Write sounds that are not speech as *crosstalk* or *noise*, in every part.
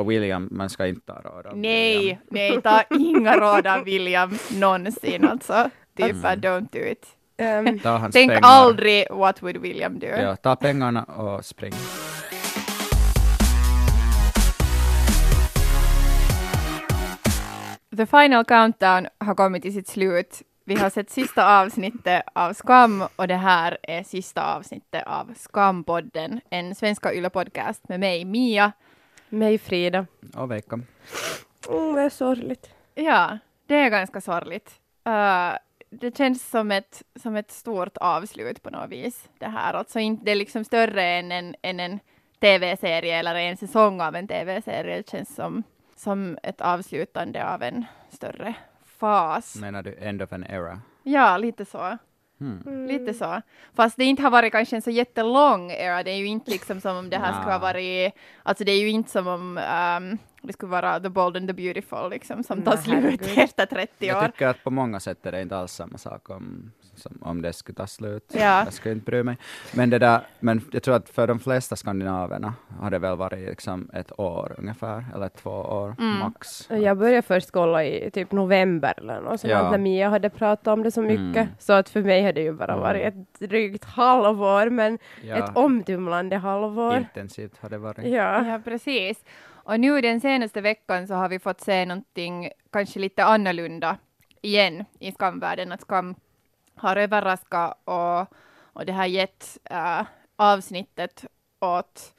Och William, man ska inte ta råd av Nej, William. nej, ta inga råd av William någonsin alltså. Typ Mm. don't do it. Ta hans Tänk pengar. aldrig what would William do. Ja, ta pengarna och spring. The Final Countdown har kommit till sitt slut. Vi har sett sista avsnittet av Skam och det här är sista avsnittet av Skampodden, en svenska yllepodcast med mig, Mia. Mig Frida. Och Veikka. Mm, det är sorgligt. Ja, det är ganska sorgligt. Uh, det känns som ett, som ett stort avslut på något vis. Det här, alltså inte det är liksom större än en, än en tv-serie eller en säsong av en tv-serie. Det känns som, som ett avslutande av en större fas. Menar du end of an era? Ja, lite så. Hmm. Lite så. Fast det inte har varit kanske en så jättelång era. Det är ju inte liksom som om det här skulle ha varit, alltså det är ju inte som om um, det skulle vara The Bold and the Beautiful liksom som tar Nej, slut efter 30 Jag år. tycker att på många sätt är det inte alls samma sak om, som, om det skulle ta slut. Ja. Jag skulle inte bry mig. Men, det där, men jag tror att för de flesta skandinaverna har det väl varit liksom ett år ungefär, eller två år Mm. max. Jag började först kolla i typ november eller något sånt, Ja. när Mia hade pratat om det så mycket. Mm. Så att för mig hade det ju bara Mm. varit ett drygt halvår, men Ja, ett omtumlande halvår. intensivt har det varit. Ja. Ja, precis. Och nu den senaste veckan så har vi fått se någonting kanske lite annorlunda igen i skamvärlden. Att skam har överraskat och, och det har gett äh, avsnittet åt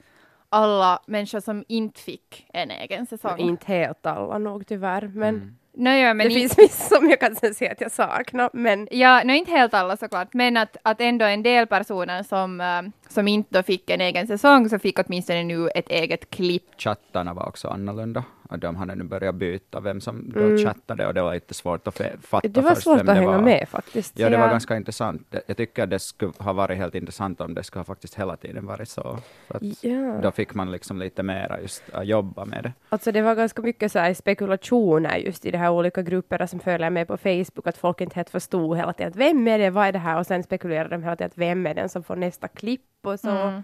alla människor som inte fick en egen säsong. Inte helt alla nog tyvärr, men Mm. Nåja, men det i- finns vissa som jag kan säga att jag saknar. Men Ja, no, inte helt alla såklart, men att, att ändå en del personer som, äh, som inte då fick en egen säsong så fick åtminstone nu ett eget klipp. Chattarna var också annorlunda. Och de hade nu börjat byta vem som då Mm. chattade och det var lite svårt att fatta det var först svårt vem att det hänga var. med faktiskt. Ja, det var ganska intressant. Det- Jag tycker att det skulle ha varit helt intressant om det skulle ha faktiskt hela tiden varit så. Ja. Då fick man liksom lite mera just att jobba med det. Alltså det var ganska mycket så här spekulationer just i de här olika grupperna som följer med på Facebook, att folk inte helt förstod hela tiden att vem är det, vad är det här? Och sen spekulerade de hela tiden att vem är den som får nästa klipp och så. Mm.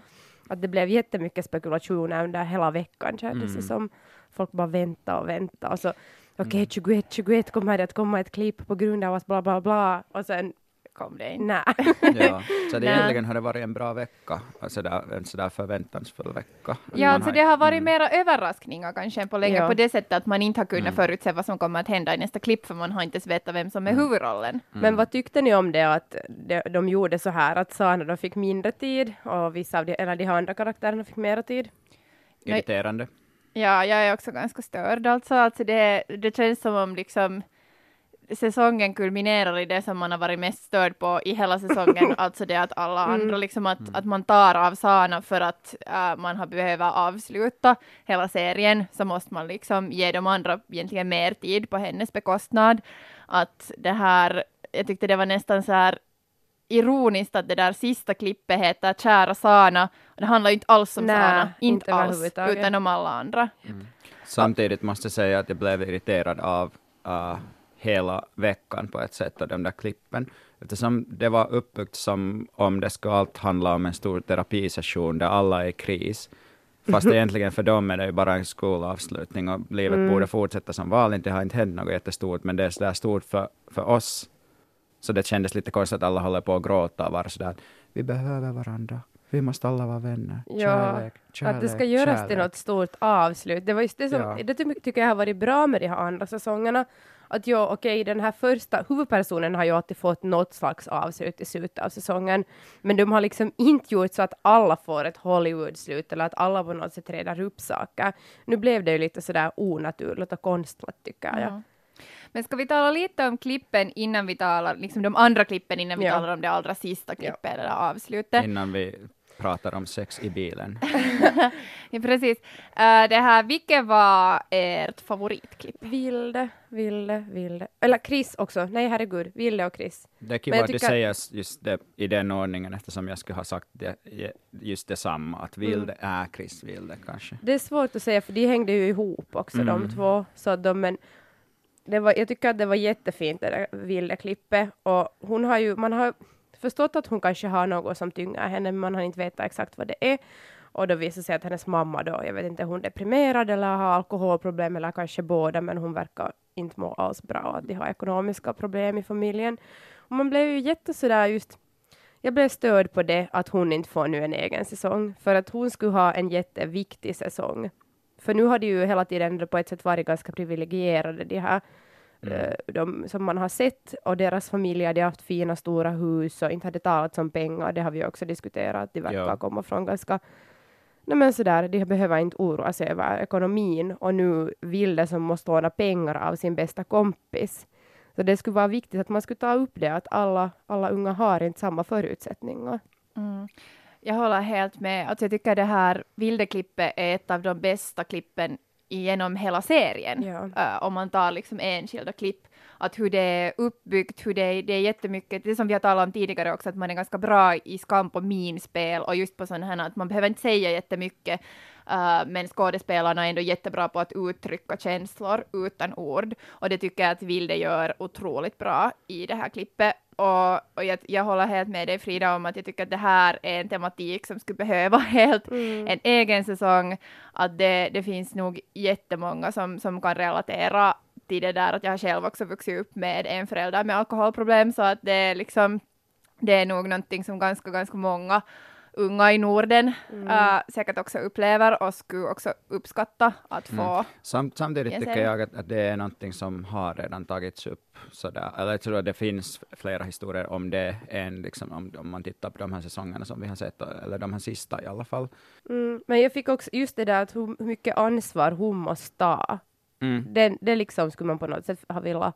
Att det blev jättemycket spekulationer under hela veckan kändes det Mm. som. Folk bara väntade och väntade och så okej Mm. 21, 21 kommer det att komma ett klipp på grund av att bla bla bla och sen Kom det in. nej. *laughs* Ja, så det egentligen har det varit en bra vecka, alltså där, en sådär förväntansfull vecka. Ja, alltså det har varit mm. mera överraskningar kanske än på länge, Ja. på det sättet att man inte har kunnat Mm. förutse vad som kommer att hända i nästa klipp, för man har inte ens vetat vem som är Mm. huvudrollen. Men vad tyckte ni om det att de, de gjorde så här att Sana då fick mindre tid och vissa av de, eller de andra karaktärerna fick mera tid? irriterande. Ja, jag är också ganska störd alltså. alltså det, det känns som om liksom säsongen kulminerar i det som man har varit mest störd på i hela säsongen, *laughs* alltså det att alla Mm. andra, liksom att, att man tar av Sana för att äh, man har behövt avsluta hela serien, så måste man liksom ge de andra egentligen mer tid på hennes bekostnad. Att det här, jag tyckte det var nästan så här ironiskt att det där sista klippet heter Kära Sana, det handlar ju inte alls om Sana, inte inte alls, utan om alla andra. Samtidigt måste jag säga att jag blev irriterad av uh, hela veckan på ett sätt av de där klippen. Eftersom det var uppbyggt som om det skulle allt handla om en stor terapisession där alla är i kris. Fast *laughs* egentligen för dem är det ju bara en skolavslutning och livet Mm. borde fortsätta som vanligt. Det har inte hänt något jättestort, men det är sådär stort för, för oss. Så det kändes lite konstigt att alla håller på att gråta och vara sådär, vi behöver varandra. Vi måste alla vara vänner. Ja, Kärlek, kärlek, att det ska göras till kärlek. något stort avslut. Det var just det som, Ja. det ty- tycker jag har varit bra med de här andra säsongerna. Att ja, okej, den här första huvudpersonen har ju alltid fått något slags avslut i slutet av säsongen. Men de har liksom *laughs* inte gjort så att alla får ett Hollywood-slut eller att alla på något sätt reder upp saker. Nu blev det ju lite sådär onaturligt och konstlat tycker jag. Ja. Men ska vi tala lite om klippen innan vi talar, liksom de andra klippen innan vi Ja. talar om det allra sista klippet eller avslutet? Innan vi pratar om sex i bilen. *laughs* Ja, precis. Uh, det här, vilket var ert favoritklipp? Vilde, Vilde, Vilde. Eller Chris också. Nej, herregud. Vilde och Chris. Det är kul jag att du säger just det i den ordningen eftersom jag skulle ha sagt det, just detsamma, att Vilde Mm. är Chris Vilde kanske. Det är svårt att säga för de hängde ju ihop också Mm. de två. Så de, men det var, jag tycker att det var jättefint det där vilda klippet och hon har ju, man har förstått att hon kanske har något som tynger henne men man har inte vetat exakt vad det är. Och då visar sig att hennes mamma då, jag vet inte, hon är deprimerad eller har alkoholproblem eller kanske båda, men hon verkar inte må alls bra, att de har ekonomiska problem i familjen. Och man blev ju jätte sådär just jag blev störd på det att hon inte får nu en egen säsong, för att hon skulle ha en jätteviktig säsong. För nu har de ju hela tiden på ett sätt varit ganska privilegierade, de här Mm. eh, de som man har sett, och deras familjer, de har haft fina stora hus och inte hade talats om pengar, det har vi också diskuterat, de verkar Ja. komma från ganska Nej men sådär, de behöver inte oroa sig över ekonomin och nu Vilde som måste låna pengar av sin bästa kompis. Så det skulle vara viktigt att man skulle ta upp det, att alla, alla unga har inte samma förutsättningar. Mm. Jag håller helt med. Alltså jag tycker det här Vilde-klippet är ett av de bästa klippen genom hela serien. Ja. Uh, om man tar liksom enskilda klipp. Att hur det är uppbyggt, hur det är, det är jättemycket, det som vi har talat om tidigare också, att man är ganska bra i skamp och minspel och just på sådana här att man behöver inte säga jättemycket, uh, men skådespelarna är ändå jättebra på att uttrycka känslor utan ord. Och det tycker jag att Vilde gör otroligt bra i det här klippet. Och, och jag, jag håller helt med dig Frida om att jag tycker att det här är en tematik som skulle behöva *laughs* helt en egen säsong. Att det, det finns nog jättemånga som, som kan relatera till det där att jag har själv också vuxit upp med en förälder med alkoholproblem så att det är liksom det är nog någonting som ganska, ganska många unga i Norden äh, säkert också upplever och skulle också uppskatta att få. Mm. Sam, samtidigt tycker jag att, att det är någonting som har redan tagits upp. Sådär. Eller jag tror att det finns flera historier om det, än liksom, om, om man tittar på de här säsongerna som vi har sett, eller de här sista i alla fall. Mm, men jag fick också just det där att hur hur mycket ansvar hon måste ta. Mm. Det, det liksom skulle man på något sätt ha velat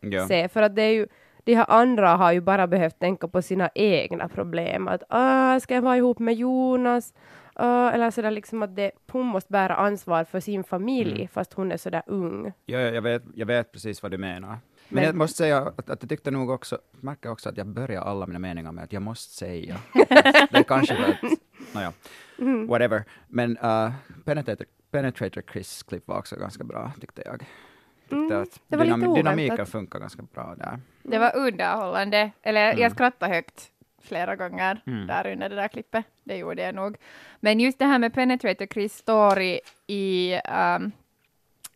Ja. se. För att det är ju, de här andra har ju bara behövt tänka på sina egna problem. Att ah, ska jag vara ihop med Jonas? Ah, eller sådär liksom att det, hon måste bära ansvar för sin familj Mm. fast hon är sådär ung. Ja, jag, vet, jag vet precis vad du menar. Men, Men- jag måste säga att, att jag tyckte nog också, märker också att jag börjar alla mina meningar med att jag måste säga. *laughs* det är kanske för att, nåja, Mm. whatever. Men uh, Penetrator, Penetrator Chris klipp var också ganska bra, tyckte jag. Tyckte Mm, att oväntat. dynamiken funkar ganska bra där. Det var underhållande, eller jag Mm. skrattade högt flera gånger Mm. där under det där klippet. Det gjorde jag nog. Men just det här med Penetrator Chris story i, um,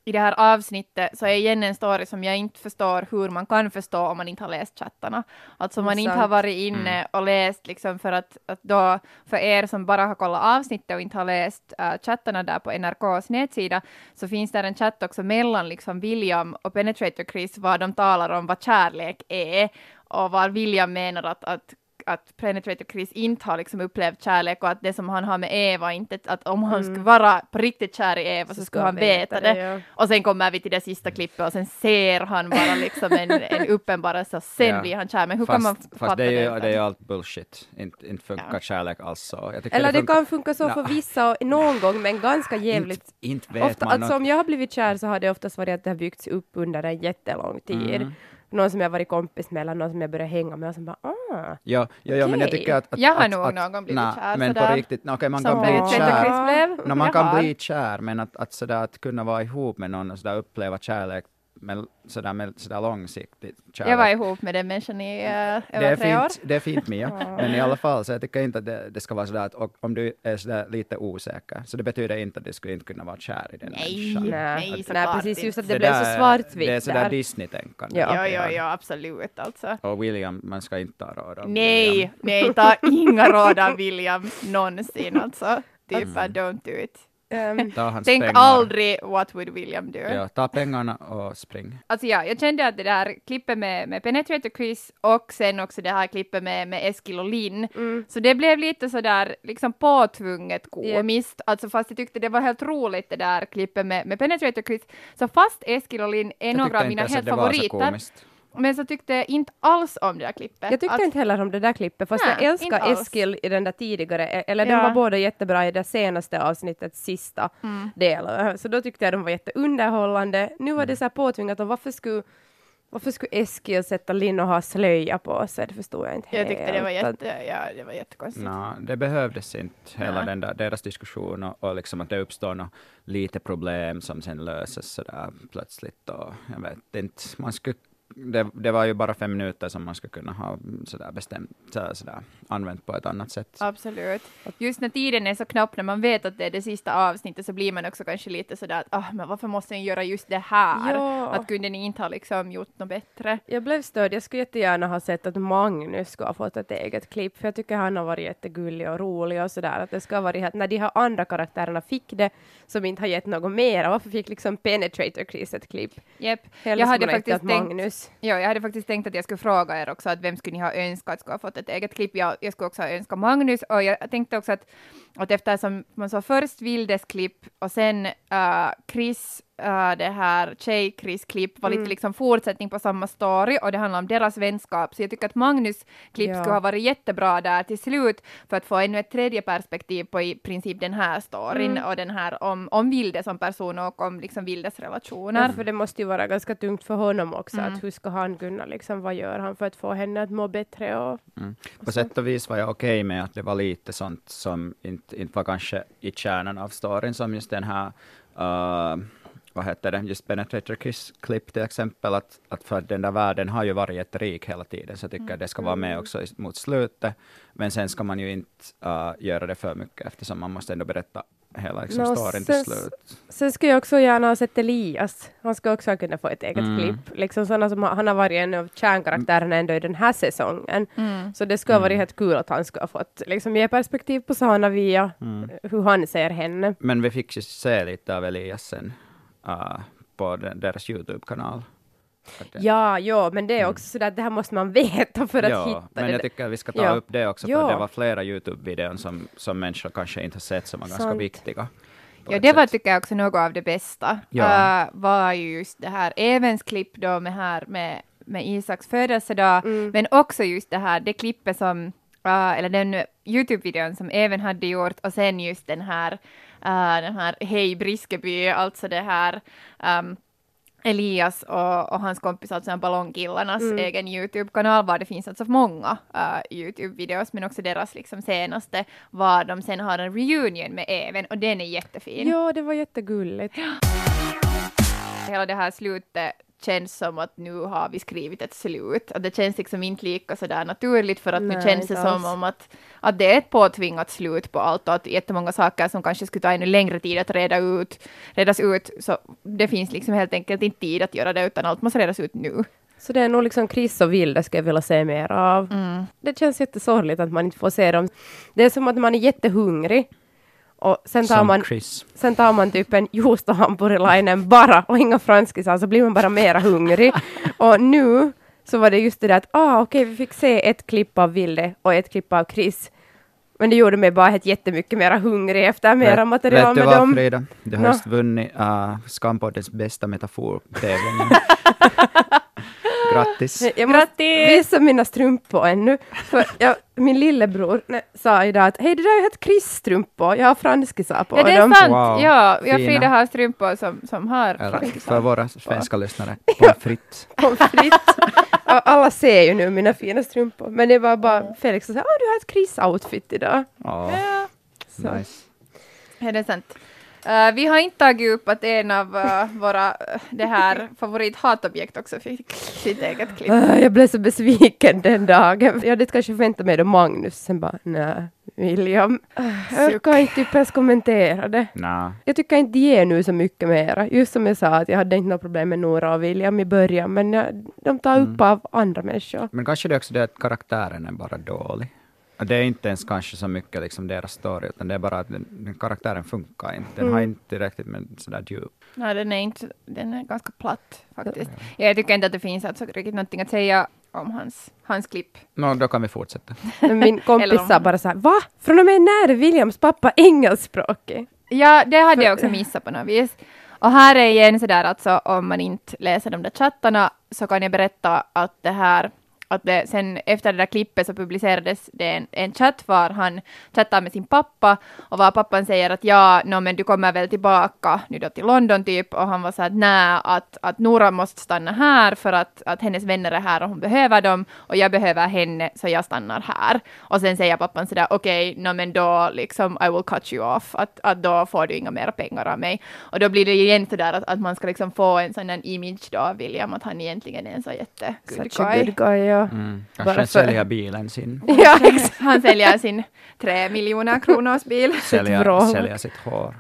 i det här avsnittet så är igen en story som jag inte förstår hur man kan förstå om man inte har läst chattarna. Alltså om man inte har varit inne Mm. och läst liksom för att, att då, för er som bara har kollat avsnittet och inte har läst uh, chattarna där på NRKs nätsida så finns där en chatt också mellan liksom William och Penetrator Chris var de talar om vad kärlek är och var William menar att, att att Penetrator Chris inte har liksom upplevt kärlek och att det som han har med Eva inte, att om han Mm. skulle vara på riktigt kär i Eva så, skulle han veta det. ja. Och sen kommer vi till det sista klippet och sen ser han bara liksom en, *laughs* en uppenbarelse och sen Ja. blir han kär. Men hur kan Fast, man fast fatta det är ju utan- det är ju allt bullshit. Inte, inte funkar Ja. kärlek alls så. Eller det funkar- kan funka så för vissa och någon gång, men ganska jävligt. Inte, inte vet Ofta, man alltså något. om jag har blivit kär så har det oftast varit att det har byggts upp under en jättelång tid. Mm. Någon som jag varit kompis med eller någon som jag började hänga med och som bara Ja, ja, ja men jag tycker att... att Jag har att, nog att, någon blivit nej, kär Men på riktigt, okej man Som kan bli kär. No, man kan bli kär, men att, att, sådär, att kunna vara ihop med någon och sådär uppleva kärlek med sådär, med sådär långsiktigt kärlek. Jag var ihop med den människan i uh, det, över är tre år. fint, det är fint Mia, *laughs* men i alla fall så jag tycker inte att det, det ska vara sådär att och, om du är sådär lite osäker, så det betyder inte att du skulle inte kunna vara kär i den Nej. människan. Nej, Nej, nej precis inte. just att det, blev så där- svartvitt Det är sådär där. Disney-tänkande. Ja. Ja, ja, absolut alltså. Och William, man ska inte ta råd av Nej, William. nej, ta inga råd av William någonsin alltså. *laughs* Typ Mm. don't do it. *laughs* Hans Tänk pengar. aldrig what would William do. Ja, ta pengarna och spring. Alltså ja, jag kände att det där klippet med, med Penetrator Chris och sen också det här klippet med, med Eskil och Linn, mm. så det blev lite sådär liksom påtvunget komiskt, alltså fast jag tyckte det var helt roligt det där klippet med, med Penetrator Chris, så fast Eskil och Linn är Jag några av mina helt favoriter. Men så tyckte jag inte alls om det där klippet. Jag tyckte Att- inte heller om det där klippet, fast Nej, jag älskar. Eskil i den där tidigare, e- eller de Ja. var båda jättebra i det senaste avsnittets sista Mm. del, så då tyckte jag de var jätteunderhållande. Nu var det så här påtvingat, och varför skulle, varför skulle Eskil sätta Linn och ha slöja på sig? Det förstod jag inte Jag tyckte det var, helt. Jätte, ja, det var jättekonstigt. Nå, det behövdes inte, hela den där, deras diskussion och, och liksom att det uppstår nå lite problem som sen löses sådär plötsligt. Och jag vet inte, man skulle det, det var ju bara fem minuter som man skulle kunna ha sådär bestämt, så- sådär, använt på ett annat sätt. Absolut. Just när tiden är så knapp, när man vet att det är det sista avsnittet, så blir man också kanske lite sådär att ah, men varför måste ni göra just det här? Ja. Att kunde ni inte ha liksom gjort något bättre? Jag blev störd. Jag skulle jättegärna ha sett att Magnus skulle ha fått ett eget klipp, för jag tycker han har varit jättegullig och rolig och sådär. Att det ska ha varit att när de här andra karaktärerna fick det, som inte har gett något mer, varför fick liksom Penetrator Chris ett klipp? Yep. Jag hade faktiskt tänkt- Magnus. Ja, jag hade faktiskt tänkt att jag skulle fråga er också att vem skulle ni ha önskat skulle ha fått ett eget klipp? Jag, jag skulle också ha önskat Magnus och jag tänkte också att, att eftersom man sa först Vildes klipp och sen uh, Chris, uh, det här tjej-Chris klipp var Mm. lite liksom fortsättning på samma story och det handlar om deras vänskap. Så jag tycker att Magnus klipp Ja. skulle ha varit jättebra där till slut för att få ännu ett tredje perspektiv på i princip den här storyn Mm. och den här om, om Vilde som person och om liksom Vildes relationer. Ja, för det måste ju vara ganska tungt för honom också, Mm. att hur ska han kunna, liksom, vad gör han för att få henne att må bättre och Mm. På sätt och vis var jag okej med att det var lite sånt som inte, inte var kanske i kärnan av storyn, som just den här, uh, vad heter det, just Penetrator Kiss klipp till exempel, att, att för den där världen har ju varit jätterik hela tiden, så jag tycker att det ska vara med också i, mot slutet, men sen ska man ju inte uh, göra det för mycket, eftersom man måste ändå berätta hela liksom, Nå, storyn till sen- slut. Sen skulle jag också gärna ha sett Elias. Han skulle också ha kunnat få ett eget Mm. klipp. Liksom sådana som han har varit en av kärnkaraktärerna ändå i den här säsongen. Mm. Så det skulle ha varit Mm. helt kul att han skulle ha fått liksom, ge perspektiv på Sana via Mm. hur han ser henne. Men vi fick ju se lite av Elias sen uh, på den, deras Youtube-kanal. Att Ja, ja, men det är Mm. också sådär att det här måste man *laughs* veta för att ja, hitta men det. jag tycker att vi ska ta Ja. upp det också, för Ja. det var flera Youtube-videon som, som människor kanske inte har sett, som var ganska viktiga. Ja, det var sätt. tycker jag också något av det bästa. Ja. Uh, var ju just det här Evens klipp då med här med, med Isaks födelsedag, Mm. men också just det här, det klippet som, uh, eller den Youtube-videon som Even hade gjort och sen just den här, uh, den här Hej Briskeby, alltså det här um, Elias och, och hans kompis, alltså Ballongkillarnas Mm. egen Youtube-kanal, var det finns alltså många uh, Youtube-videos, men också deras liksom senaste, var de sen har en reunion med Even, och den är jättefin. Ja, det var jättegulligt. Hela det här slutet känns som att nu har vi skrivit ett slut. Att det känns liksom inte lika sådär naturligt för att nu Nej, känns det som om att, att det är ett påtvingat slut på allt och att jättemånga saker som kanske skulle ta ännu längre tid att reda ut, redas ut, så det finns liksom helt enkelt inte tid att göra det utan allt måste redas ut nu. Så det är nog liksom Chris och Vilde ska jag vilja se mer av. Mm. Det känns jättesorgligt att man inte får se dem. Det är som att man är jättehungrig. Och sen tar Som man Chris. Sen tar man typ en hamburgerlainen bara och inga franskisar så blir man bara mera hungrig. *laughs* och nu så var det just det där att ah, okej, vi fick se ett klipp av Vilde och ett klipp av Chris. Men det gjorde mig bara helt jättemycket mera hungrig efter mera Vet- material vet du med vad, dem. Frida? Du har just vunnit uh, Skampoddens bästa metafortävling. *laughs* *laughs* Grattis! Jag måste Grattis! visa mina strumpor ännu. För jag, min lillebror nej, sa idag att hej, det där är helt Chris-strumpor. Jag har franskisar på Ja, det är dem. sant! Wow, ja, jag fina. Frida har strumpor som, som har franskisar. för våra svenska lyssnare, pommes frites. *laughs* Pommes frites. Och Alla ser ju nu mina fina strumpor. Men det var bara Felix som sa ah, du har ett Chris-outfit idag. Ja, Ja, Så. nice. är det sant? Eh, vi har inte tagit upp att en av eh, våra uh, det här favorithatobjekt också fick sitt eget klipp. Ah, jag blev så besviken den dagen. Jag hade kanske förväntat mig då Magnus, sen bara nej, William. Ah, Jag orkar inte typ ens kommentera det. Nah. Jag tycker inte ger nu så mycket mera. Just som jag sa, att jag hade inte något problem med Nora och William i början, men jag, de tar upp Mm. av andra människor. Men kanske det är också det att karaktären är bara dålig. Det är inte ens kanske så mycket liksom deras story, utan det är bara att den, den karaktären funkar inte. Den har Mm. inte tillräckligt med sådär djup. Nej, den är, inte, den är ganska platt faktiskt. Jag tycker inte att det finns alltså riktigt någonting att säga om hans, hans klipp. Nå, då kan vi fortsätta. *laughs* Min kompis om- sa bara så här, va? Från och med när är Williams pappa engelskspråkig? Ja, det hade jag också missat på något vis. Och här är igen sådär alltså om man inte läser de där chattarna så kan jag berätta att det här att det, sen efter det där klippet så publicerades det en, en chatt var han chattar med sin pappa och var pappan säger att ja, no, men du kommer väl tillbaka nu då till London typ och han var så att nej, att, att Nora måste stanna här för att, att hennes vänner är här och hon behöver dem och jag behöver henne så jag stannar här. Och sen säger pappan sådär okej, okay, no, men då liksom I will cut you off, att, att då får du inga mer pengar av mig. Och då blir det igen sådär att, att man ska liksom få en sån där image då av William att han egentligen är en så jätte good Such a guy. good guy, ja. Mm. Bara Kanske för- sälja bilen sin. *laughs* ja *laughs* exakt. Han säljer sin tre *laughs* miljoner kronors bil. Sälja, sälja sitt hår.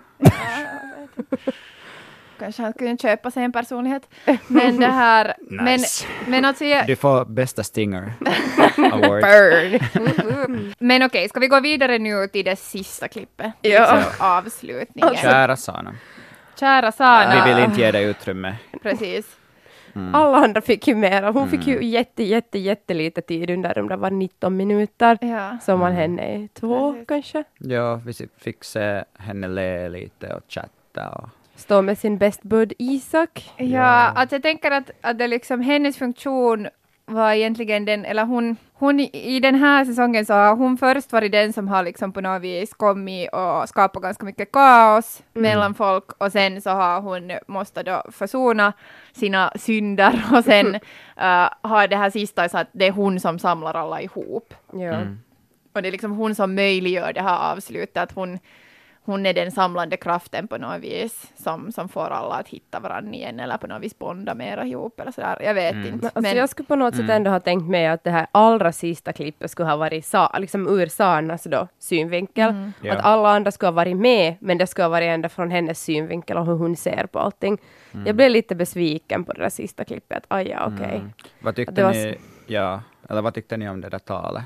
Kanske han kunde köpa sig en personlighet. Men det här, Nice. men, men alltså jag, Du får bästa Stinger Award. Burn. men okej, ska vi gå vidare nu till det sista klippet? Ja. Avslutningen. Kära Sana, Kära Sana. vi vill inte ge dig utrymme. Precis. Alla andra fick ju mera. Hon fick Mm. ju jätte, jätte, jättelite tid under de där var 19 minuter. Ja. Som man henne i två Precis. kanske. Ja, vi fick se henne le lite och chatta. Och, Stå med sin best bud Isak. Ja, Ja. att jag tänker att, att det liksom, hennes funktion var egentligen den, eller hon, hon i- den här säsongen så har hon först varit den som har liksom på något vis kommit och skapat ganska mycket kaos mellan folk och sen så har hon måste då försona sina synder *laughs* och sen uh, *laughs* har det här sista så att det är hon som samlar alla ihop. Ja. Mm. Och det är liksom hon som möjliggör det här avslutet, att hon, hon är den samlande kraften på något vis som, som får alla att hitta varandra igen eller på något vis bonda mera ihop eller sådär. Jag vet Mm. inte. Alltså jag skulle på något sätt ändå ha tänkt mig att det här allra sista klippet skulle ha varit sa, liksom ur Sanas då, synvinkel. Ja. Att alla andra skulle ha varit med, men det skulle ha varit ända från hennes synvinkel och hur hon ser på allting. Jag blev lite besviken på det där sista klippet. Aj, ja, okej. Mm. Vad tyckte var ni, ja, eller vad tyckte ni om det där talet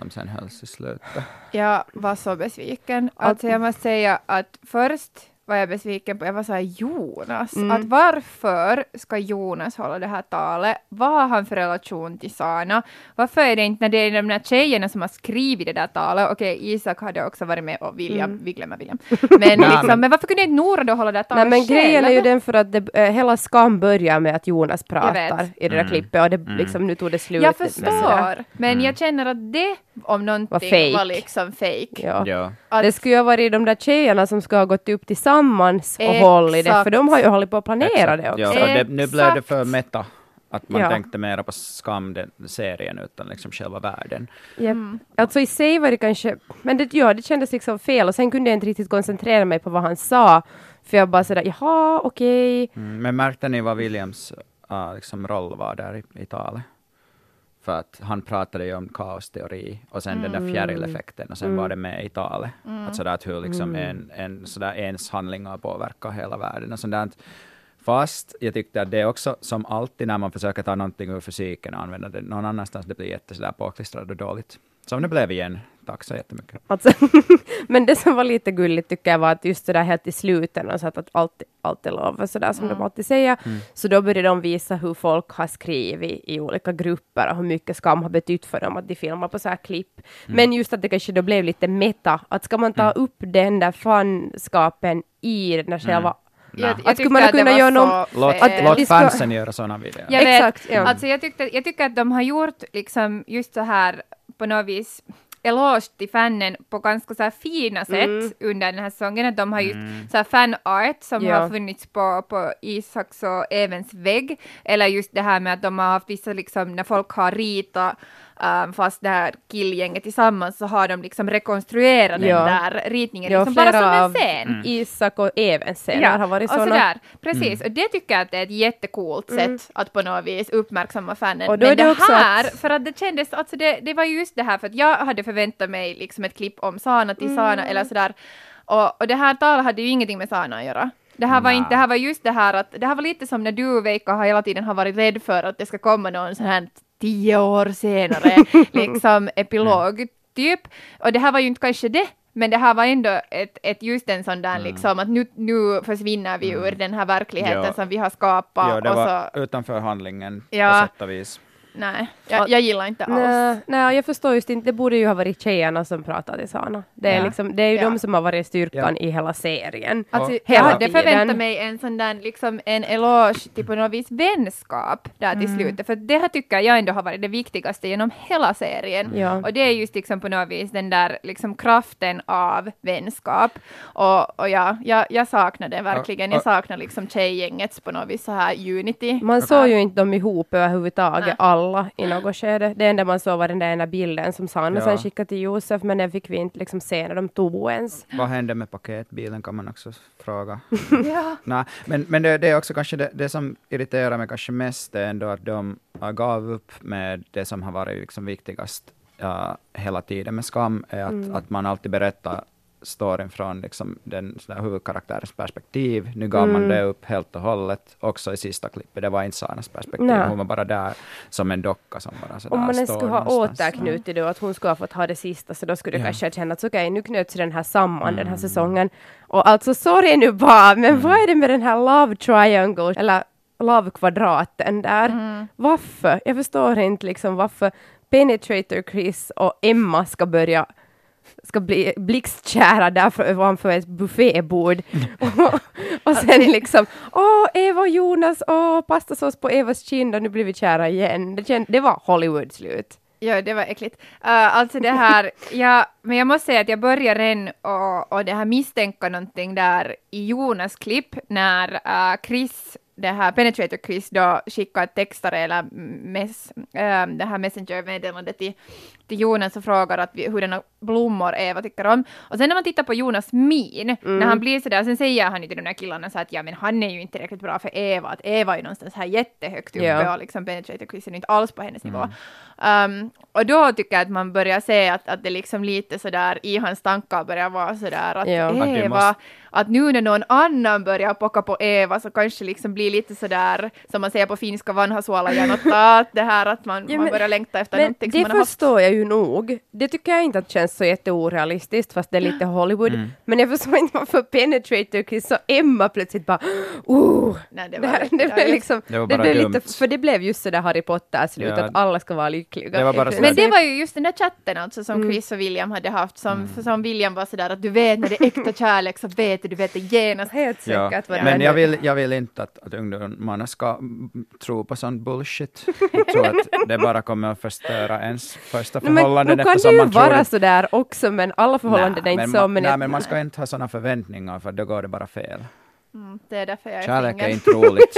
som sen hölls i slutet? Jag var så besviken. Alltså jag måste säga att först var jag besviken på, jag var så här Jonas, Mm. att varför ska Jonas hålla det här talet? Vad har han för relation till Sana? Varför är det inte när det är de där tjejerna som har skrivit det där talet? Okej, Isak hade också varit med och William, vi glömmer William. Men, *laughs* Nej, liksom, men- varför kunde inte Nora då hålla det Nej talet men grejen är själv? ju den för att det, eh, hela skam börjar med att Jonas pratar i det där Mm. klippet och det, Mm. liksom, nu tog det slut. Jag förstår, men Mm. jag känner att det om någonting Var fake. var liksom fake. Ja. Ja. Att- Det skulle ju ha varit de där tjejerna som skulle ha gått upp tillsammans och Exakt. hållit det, för de har ju hållit på att planera Exakt. det också. Ja, för det, nu blev det för meta. Att man Ja. tänkte mera på skam, den serien, utan liksom själva världen. Japp. Mm. Alltså i sig var det kanske, men det, ja, det kändes liksom fel och sen kunde jag inte riktigt koncentrera mig på vad han sa. För jag bara sådär, jaha, okej. Mm, men märkte ni vad Williams uh, liksom roll var där i, i talet? För att han pratade ju om kaosteori och sen den där fjärileffekten och sen var det med i talet. Att sådär att hur liksom en, en sådär ens handlingar påverkar hela världen och sådant. Fast jag tyckte att det är också som alltid när man försöker ta någonting ur fysiken och använda det någon annanstans, det blir jätte sådär påklistrat och dåligt. Som det blev igen. Tack så jättemycket. Alltså, men det som var lite gulligt tycker jag var att just det där helt i slutet, så att att allt, allt är lov och sådär som de alltid säger, så då började de visa hur folk har skrivit i olika grupper och hur mycket skam har betytt för dem att de filmar på så här klipp. Men just att det kanske då blev lite meta, att ska man ta upp den där fanskapen i den där själva Jag, jag Nej. Att skulle man kunna göra någon- Låt, fel. låt vi ska- fansen göra sådana videor. Jag vet. Exakt, ja. Alltså jag, tyckte, jag tycker att de har gjort liksom just så här på något vis eloge till fanen på ganska så här fina sätt Mm. under den här säsongen. Att de har just så här fanart som Ja. har funnits på, på Isaks och Evens vägg. Eller just det här med att de har haft vissa liksom när folk har ritat um, fast det här killgänget tillsammans så har de liksom rekonstruerat Ja. den där ritningen Ja, liksom bara som en scen. Isak och Evens scener har varit och sådana. sådär. Precis, och det tycker jag att det är ett jättecoolt sätt att på något vis uppmärksamma fanen. Och då Men det det, här, att- för att det kändes, alltså det, det var ju just det här, för att jag hade förväntat mig liksom ett klipp om Sana till Sana eller sådär. Och, och det här talet hade ju ingenting med Sana att göra. Det här, var inte, det här var just det här att, det här var lite som när du Veikka har hela tiden har varit rädd för att det ska komma någon sån här tio år senare, *laughs* liksom epilog typ. Och det här var ju inte kanske det, men det här var ändå ett, ett just en sån där liksom att nu, nu försvinner vi ur den här verkligheten Ja. som vi har skapat. Ja, det var så, utanför handlingen Ja. på sätt och vis. Nej, jag, jag gillar inte alls. Nej, nej, jag förstår just inte. Det borde ju ha varit tjejerna som pratade till Sana. Det är, Ja. liksom, det är ju Ja. de som har varit styrkan i hela serien. Alltså, Och- jag hela hade tiden. förväntat mig en sån där, liksom en eloge till på något vis vänskap där till Mm. slutet, för det här tycker jag ändå har varit det viktigaste genom hela serien. Ja. Och det är just liksom på något vis den där liksom kraften av vänskap. Och, och ja, jag, jag saknar det verkligen. Jag saknar liksom tjejgängets på något vis så här unity. Man såg ju inte dem ihop överhuvudtaget, Nej. Alla i något skede. Det enda man såg var den där ena bilden som Sanna Ja. sen skickade till Josef, men den fick vi inte liksom se när de tog ens. Vad hände med paketbilen kan man också fråga. *laughs* Ja. Nej, men men det, det är också kanske det, det som irriterar mig kanske mest är ändå att de uh, gav upp med det som har varit liksom viktigast uh, hela tiden med Skam, är att, Mm. att man alltid berättar storyn från liksom, den huvudkaraktärens perspektiv. Nu gav man Mm. det upp helt och hållet, också i sista klippet. Det var inte Sanas perspektiv, Nej. hon var bara där som en docka som bara sådär Om man ens skulle ha återknutit det och att hon skulle ha fått ha det sista, så då skulle det Ja. kanske känts okej, nu knöts den här samman den här Mm. säsongen. Och alltså, sorry nu bara, men vad är det med den här love triangle, eller love kvadraten där? Mm. Varför? Jag förstår inte liksom varför Penetrator Chris och Emma ska börja ska bli blixtkära där framför ett buffébord. och, *laughs* och sen liksom, åh, Eva och Jonas, åh, pastasås på Evas kind och nu blir vi kära igen. Det, känd, det var Hollywood-slut. Ja, det var äckligt. Uh, alltså det här, *laughs* ja, men jag måste säga att jag börjar redan och, och det här misstänka någonting där i Jonas klipp när uh, Chris, det här Penetrator Chris då skickar ett textare eller mess, uh, det här messenger-meddelande till, till Jonas och frågar att vi, hurdana blommor Eva tycker om. Och sen när man tittar på Jonas min, när han blir sådär, sen säger han ju till de där killarna så att ja men han är ju inte tillräckligt bra för Eva, att Eva är ju någonstans här jättehögt uppe Ja. och liksom Penetrator Chris är inte alls på hennes nivå. Um, och då tycker jag att man börjar se att, att det liksom lite sådär i hans tankar börjar vara sådär att du Eva, måste- att nu när någon annan börjar pocka på Eva så kanske liksom blir lite sådär som man säger på finska vanha suolajan att det här att man, Ja, man men- börjar längta efter Men någonting som det man har haft. förstår jag ju nog. Det tycker jag inte att känns så jätteorealistiskt, fast det är lite Hollywood. Mm. Men jag förstår inte varför Penetrator Chris och Emma plötsligt bara, oh, Nej, det det, var här, riktigt det blev liksom, Det var det bara blev dumt. lite, för det blev just sådär Harry Potter-slut, Ja. att alla ska vara lyckliga. Det var Men det var ju just den där chatten alltså som Mm. Chris och William hade haft, som, som William var sådär att du vet när det är äkta kärlek så vet du, du vet det genast. Helt Ja, säkert det men jag vill, jag vill inte att, att ungdomarna ska mm, tro på sån bullshit. *laughs* Jag tror att det bara kommer att förstöra ens första förhållanden det eftersom ju man tror sådär också, men alla förhållanden är inte men så. man, Men nej, jag- men man ska inte ha sådana förväntningar för då går det bara fel. Mm, det är därför jag är Kärlek är inte roligt.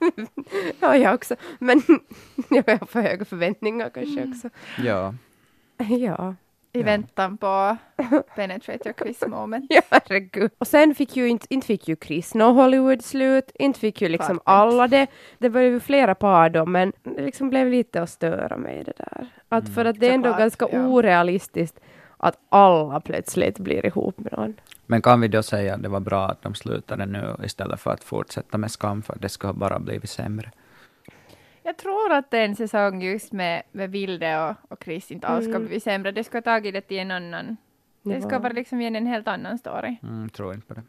*laughs* ja, jag också. Men *laughs* jag har för höga förväntningar kanske också. Ja. Ja. I Ja. väntan på *laughs* Penetrator Chris moment. Ja, herregud. Och sen fick ju inte, inte fick ju Chris nå Hollywood-slut, inte fick ju liksom Klart inte. alla det. Det var ju flera par då, men det liksom blev lite att störa mig det där. Att för att det är ändå Såklart, ganska ja. orealistiskt att alla plötsligt blir ihop med någon. Men kan vi då säga att det var bra att de slutade nu istället för att fortsätta med skam, för det skulle bara blivit sämre. Jag tror att en säsong just med, med Vilde och, och Chris inte alls ska Mm. bli sämre. Det ska ha tagit det till en annan. Det ska vara liksom igen en helt annan story. Mm, tror inte på det.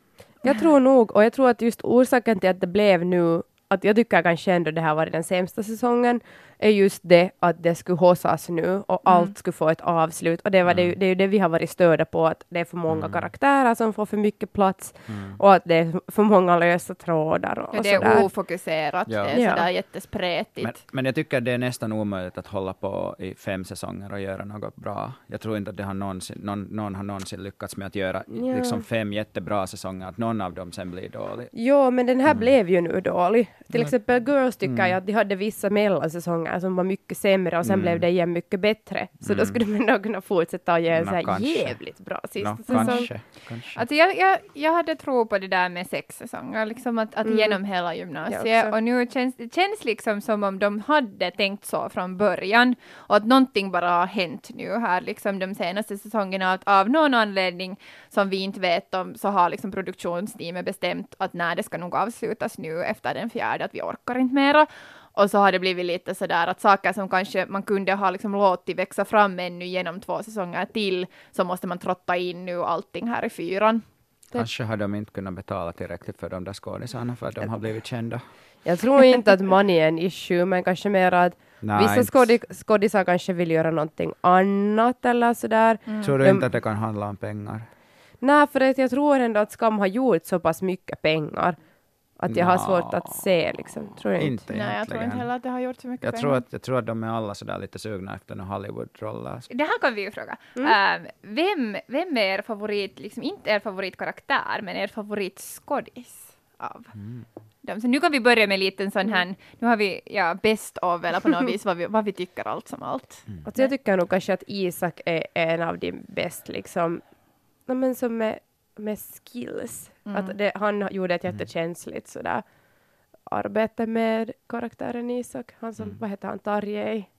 Jag tror nog, och jag tror att just orsaken till att det blev nu, att jag tycker kanske ändå det här var den sämsta säsongen, är just det att det skulle hossas nu och allt skulle få ett avslut. Och det, var det, ju- det är ju det vi har varit störda på, att det är för många Mm. karaktärer som får för mycket plats Mm. och att det är för många lösa trådar och, Ja, och det sådär. är ofokuserat, Ja. det är Ja. sådär jättespretigt. Men, men jag tycker det är nästan omöjligt att hålla på i fem säsonger och göra något bra. Jag tror inte att det har någonsin, någon, någon har någonsin lyckats med att göra Ja. liksom fem jättebra säsonger, att någon av dem sen blir dålig. Jo, men den här Mm. blev ju nu dålig. Till Mm. exempel Girls tycker Mm. jag att de hade vissa mellansäsonger som var mycket sämre och sen Mm. blev det igen mycket bättre. Så då Mm. skulle man nog kunna fortsätta och ge en Nå, så här kanske. jävligt bra sista Nå, säsong. kanske, kanske. Alltså jag, jag, jag hade tro på det där med sex säsonger, liksom att, att Mm. genom hela gymnasiet. Och nu känns det känns liksom som om de hade tänkt så från början och att någonting bara har hänt nu här liksom de senaste säsongerna. Att av någon anledning som vi inte vet om så har liksom produktionsteamet bestämt att när det ska nog avslutas nu efter den fjärde, att vi orkar inte mera. Och så har det blivit lite sådär att saker som kanske man kunde ha liksom låtit växa fram ännu genom två säsonger till, så måste man trotta in nu allting här i fyran. Kanske har de inte kunnat betala tillräckligt för de där skådisarna för att de har blivit kända. Jag tror inte att money är en issue, men kanske mer att Nej, Vissa skådisar kanske vill göra någonting annat eller sådär. Tror du inte att det kan handla om pengar? Nej, för att jag tror ändå att Skam har gjort så pass mycket pengar att jag har svårt att se liksom. Tror jag inte. Inte Nej, jag tror inte heller att det har gjort så mycket Jag pengar. tror, att, jag tror att de är alla sådär lite sugna efter några Hollywood-roller. Det här kan vi ju fråga. Ehm, vem, vem är er favorit, liksom inte er favoritkaraktär, men er favoritskådis av dem? Så nu kan vi börja med en liten sån här, nu har vi ja, best of, eller på något *laughs* vis vad vi, vad vi tycker allt som allt. Alltså jag tycker nog kanske att Isak är en av de bäst liksom, no, men som med, med skills. Att det, han gjorde ett jättekänsligt sådär arbete med karaktären Isak. Han som, vad heter han, Tarjei?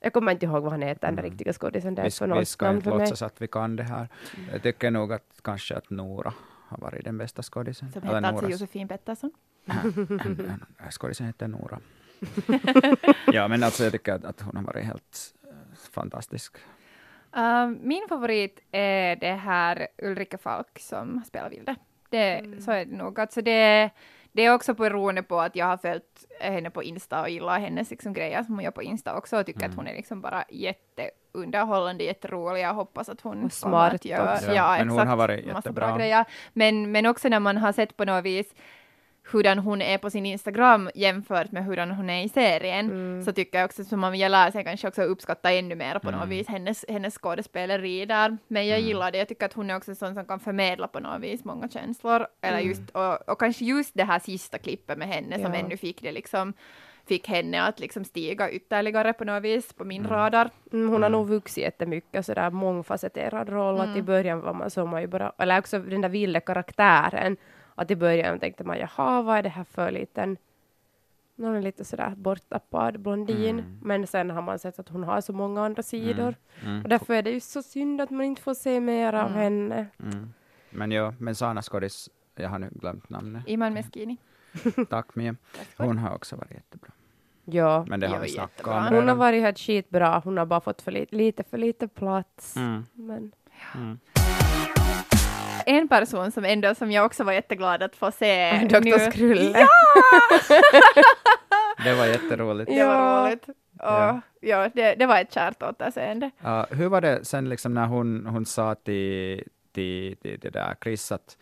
Jag kommer inte ihåg vad han heter, den där riktiga skådisen. Vi, vi ska inte för mig. låtsas att vi kan det här. Jag tycker nog att kanske att Nora har varit den bästa skådisen. Som heter alltså Josefin Pettersson. *laughs* En- en Skådisen heter Nora. *laughs* ja, men alltså jag tycker att, att hon har varit helt eh, fantastisk. Ehm, min favorit är det här Ulrika Falk som spelar Vilde. Det, Så är det nog. Alltså det, det är också beroende på att jag har följt henne på Insta och gillar hennes liksom, grejer som hon gör på Insta också och tycker att hon är liksom bara jätteunderhållande, jätterolig. Jag hoppas att hon Och kommer smart att göra, också. ja, Ja, men exakt, hon har varit massa jättebra. bra grejer. Men, men också när man har sett på något vis hurdan hon är på sin Instagram jämfört med hurdan hon är i serien, Mm. så tycker jag också att man lär sig kanske också uppskatta ännu mer på Mm. något vis hennes, hennes skådespeleri där. Men jag gillar det, jag tycker att hon är också en sån som kan förmedla på något vis många känslor. Eller just, och, och kanske just det här sista klippet med henne som Ja. ännu fick det liksom fick henne att liksom stiga ytterligare på något vis på min radar. Mm, hon har nog vuxit jättemycket, sådär mångfacetterad roll. Att i början var man så man ju bara, eller också den där vilda karaktären. Att i början tänkte man, jaha, vad är det här för liten, någon är lite sådär borttappad blondin. Men sen har man sett att hon har så många andra sidor. Mm. Och därför är det ju så synd att man inte får se mer av henne. Mm. Men ja, men Sana skådis, jag har nu glömt namnet. Iman Meskini. Tack Mia. Hon har också varit jättebra. Ja. Men det har vi snackat om Hon har varit helt skitbra, hon har bara fått för li- lite för lite plats. Mm. Men Mm. *laughs* En person som ändå, som jag också var jätteglad att få se Dr. Skrulle. Ja! *laughs* Det var jätteroligt. Det var roligt. Och, Ja. ja, det, det var ett kärt återseende. Ja, hur var det sen liksom när hon, hon sa till, till, till det där Chris att,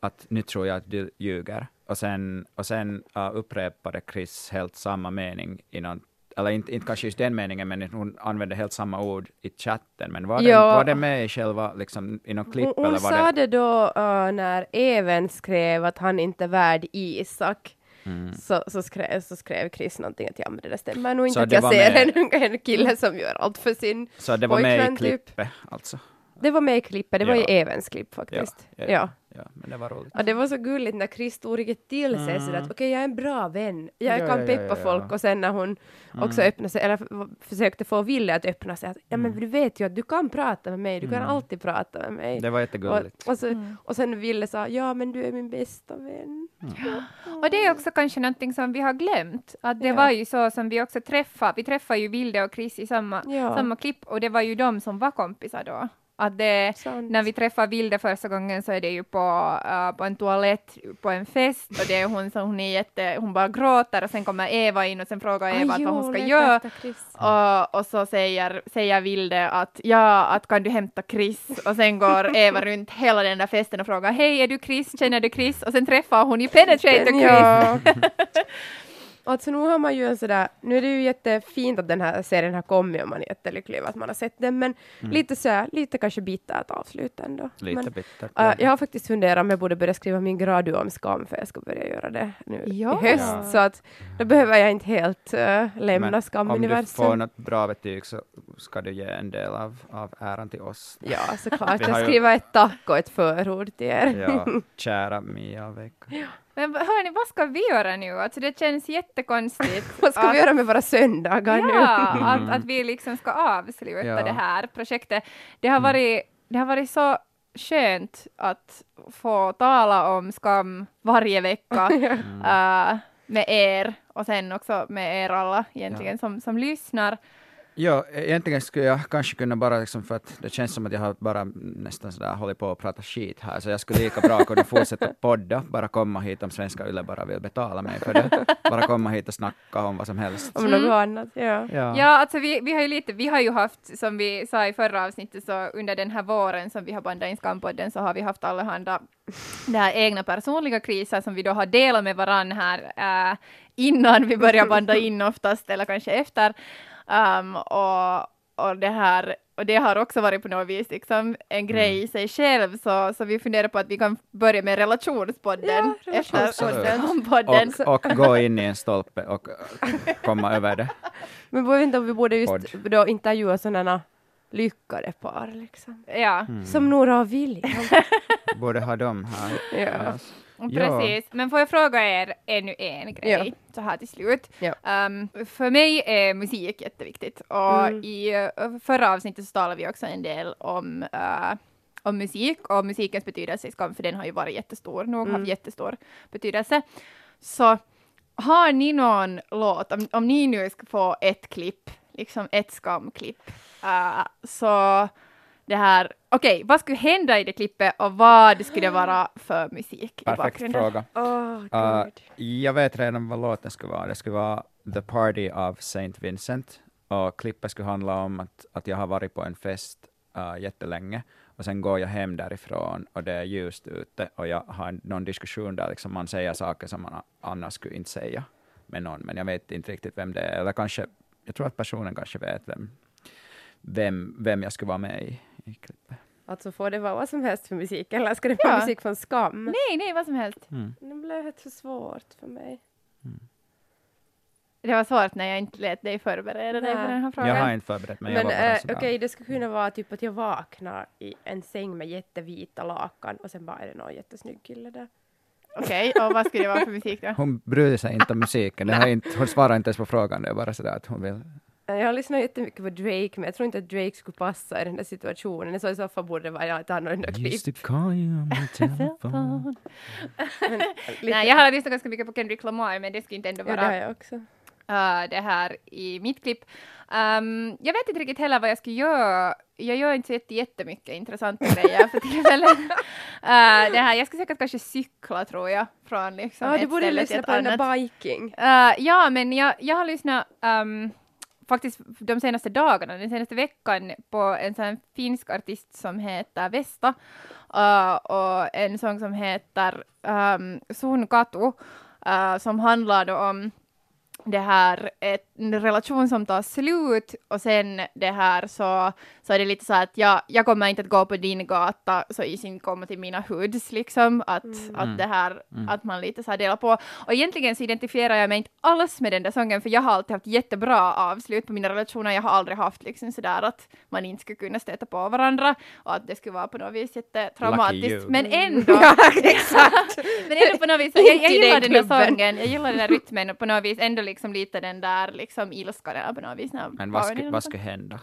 att nu tror jag att du ljuger. Och sen, och sen uh, upprepade Chris helt samma mening i någon, eller inte, inte kanske just den meningen, men hon använde helt samma ord i chatten. Men var, Ja. det, var det med i själva, liksom, i någon klipp? Hon, hon eller var sa det, det då uh, när Even skrev att han inte är värd Isak. Mm. Så, så, skrev, så skrev Chris någonting att ja men det där stämmer nog inte att jag ser en, en kille som gör allt för sin Så det var med i pojkvän, typ. klippet alltså? Det var med i klippet, det var Ja. i Evens klipp faktiskt. Ja, Ja, ja. Ja, men det var roligt. Ja, det var så gulligt när Chris tog riktigt till sig Mm. sådär att okej, jag är en bra vän, jag Ja, kan peppa ja, ja. folk och sen när hon också Mm. öppnade sig, eller försökte få Ville att öppna sig, att ja men du vet ju att du kan prata med mig, du kan Mm. alltid prata med mig. Det var jättegulligt. Och, och, så, Mm. och sen Ville sa, ja men du är min bästa vän. Och det är också kanske någonting som vi har glömt. Att det Ja. var ju så som vi också träffade. Vi träffade ju Vilde och Chris i samma, Ja. samma klipp och det var ju de som var kompisar då. Att det, när vi träffar Vilde första gången så är det ju på, äh, på en toalett på en fest och det är hon som hon är jätte, hon bara gråter och sen kommer Eva in och sen frågar Eva att vad hon ska göra. Och, och så säger, säger Vilde att ja, att kan du hämta Chris? Och sen går *laughs* Eva runt hela den där festen och frågar hej, är du Chris? Känner du Chris? Och sen träffar hon ju Penetrator Chris. Ja. Alltså nu har man ju en sådär, nu är det ju jättefint att den här serien har kommit och man är jättelycklig över att man har sett den, men lite så lite kanske bittert avslut ändå. Lite men, bittert. äh, jag har faktiskt funderat om jag borde börja skriva min gradu om skam, för jag ska börja göra det nu Ja. i höst, så att då behöver jag inte helt äh, lämna Men om du skamuniversum. får något bra betyg så ska du ge en del av, av äran till oss. Ja, såklart. Jag ju- skriver ett tack och ett förord till er. Ja, *laughs* kära Mia och Veikka. Men hörni, vad ska vi göra nu? Alltså det känns jättekonstigt. *laughs* Vad ska vi att- göra med våra söndagar nu? Ja, Mm. att, att vi liksom ska avsluta Ja. det här projektet. Det har, varit, det har varit så skönt att få tala om skam varje vecka *laughs* äh, med er och sen också med er alla egentligen som, som lyssnar. Ja, egentligen skulle jag kanske kunna bara, liksom, för att det känns som att jag har bara nästan sådär hållit på att prata skit här, så jag skulle lika bra kunna fortsätta podda, bara komma hit om Svenska Yle bara vill betala mig för det. Bara komma hit och snacka om vad som helst. Om Mm. något annat, ja. Ja. Ja, alltså vi, vi har ju lite, vi har ju haft, som vi sa i förra avsnittet, så under den här våren som vi har bandat in Skampodden så har vi haft allehanda det här egna personliga kriser som vi då har delat med varann här äh, innan vi börjar banda in oftast, eller kanske efter. Um, och, och det här och det har också varit på något vis liksom en grej i sig själv, så, så vi funderar på att vi kan börja med relationspodden Ja, relationspodden. podden. Och, och gå in i en stolpe och komma över det. *laughs* Men jag vet inte om vi borde just Podd. då intervjua sådana lyckade par liksom. Ja. Mm. Som Nora och William. Borde ha dem här. *laughs* Ja. Ja. Precis, men får jag fråga er ännu en grej Ja. så här till slut. Ja. Um, för mig är musik jätteviktigt och Mm. i uh, förra avsnittet så talade vi också en del om, uh, om musik och musikens betydelse i Skam, för den har ju varit jättestor, nog Mm. jättestor betydelse. Så har ni någon låt, om, om ni nu ska få ett klipp, liksom ett skamklipp, uh, så det här, okej, vad skulle hända i det klippet och vad skulle det vara för musik i Perfekt bakgrunden? fråga. Åh, Uh, jag vet redan vad låten skulle vara. Det skulle vara The Party av Saint Vincent. Och klippet skulle handla om att, att jag har varit på en fest uh, jättelänge och sen går jag hem därifrån och det är ljust ute och jag har någon diskussion där liksom man säger saker som man annars skulle inte säga med någon, men jag vet inte riktigt vem det är. Eller kanske, jag tror att personen kanske vet vem, vem, vem jag skulle vara med i, i klippet. Alltså får det vara vad som helst för musik, eller ska det vara Ja. musik från Skam? Nej, nej, vad som helst. Mm. Det blev helt för svårt för mig. Det var svårt när jag inte lät dig förbereda dig för den här frågan. Jag har inte förberett mig. jag Men sådär. okej, det skulle kunna vara typ att jag vaknar i en säng med jättevita lakan och sen bara är det någon jättesnygg kille där. Okej, och vad skulle det vara för musik då? Hon bryr sig inte om musiken. Det har *laughs* inte, hon svarar inte ens på frågan. Det är bara sådär att hon vill... Eh, Jag har lyssnat jättemycket på Drake, men jag tror inte att Drake skulle passa i den där situationen. Så i så fall borde det vara ett annorlunda klipp. Used to call you on my *laughs* telephone. Men, *laughs* Nej, jag har lyssnat ganska mycket på Kendrick Lamar, men det skulle inte ändå Ja, det vara har jag också. uh, det här i mitt klipp. Um, jag vet inte riktigt heller vad jag ska göra. Jag gör inte så jätte- jättemycket intressanta grejer för tillfället. Uh, *laughs* det här, jag ska säkert kanske cykla tror jag, från liksom Ja, ett du borde ställe till lyssna ett på den annat. där biking. Uh, ja, men jag, jag har lyssnat um, faktiskt de senaste dagarna, den senaste veckan, på en sån finsk artist som heter Vesta uh, och en sång som heter um, Sun Katu, uh, som handlar då om det här, ett, relation som tar slut och sen det här så, så är det lite så att jag, jag kommer inte att gå på din gata så i sin komma till mina hoods liksom, att, att det här, att man lite så här delar på. Och egentligen så identifierar jag mig inte alls med den där sången för jag har alltid haft jättebra avslut på mina relationer, jag har aldrig haft liksom sådär att man inte skulle kunna stöta på varandra och att det skulle vara på något vis jättetraumatiskt. Men ändå, *laughs* Exakt! *laughs* men ändå på något vis, jag, jag gillar den där sången, jag gillar den där rytmen och på något vis ändå liksom lite den där liksom ilskan eller på något vis. Men vad skulle, eller vad något skulle hända?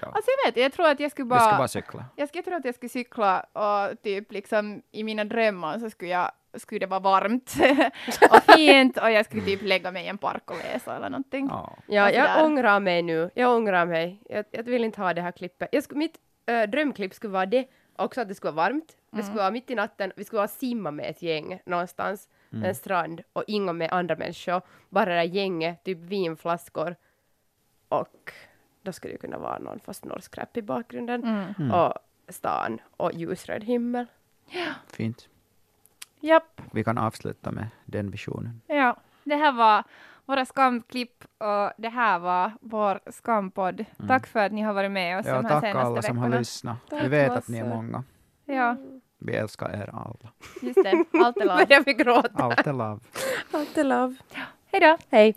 Då? Alltså jag vet, jag tror att jag skulle Du bara... ska bara cykla. Jag skulle tro att jag skulle cykla och typ liksom i mina drömmar så skulle jag skulle det vara varmt *laughs* och fint och jag skulle typ lägga mig i en park och läsa eller någonting. Ja. Ja, Och jag ångrar mig nu. Jag ångrar mig. Jag, jag vill inte ha det här klippet. Jag skulle, mitt äh, drömklipp skulle vara det, också att det skulle vara varmt. Det skulle vara mitt i natten, vi skulle vara simma med ett gäng någonstans, en strand och inga med andra människor. Bara det gänget, typ vinflaskor. Och då skulle det kunna vara någon fast norsk rap i bakgrunden. Mm. Och stan och ljusröd himmel. Fint. Japp, Vi kan avsluta med den visionen. ja. Det här var våra skamklipp och det här var vår skampodd. Tack för att ni har varit med oss Ja, de här tack senaste alla som har veckorna. lyssnat. Vi Tack vet att ni är många. Ja, Vi älskar er alla. just det. Allt är *laughs* lov. Börjar vi gråta? Allt är love. Allt är love. Hej då! Hej!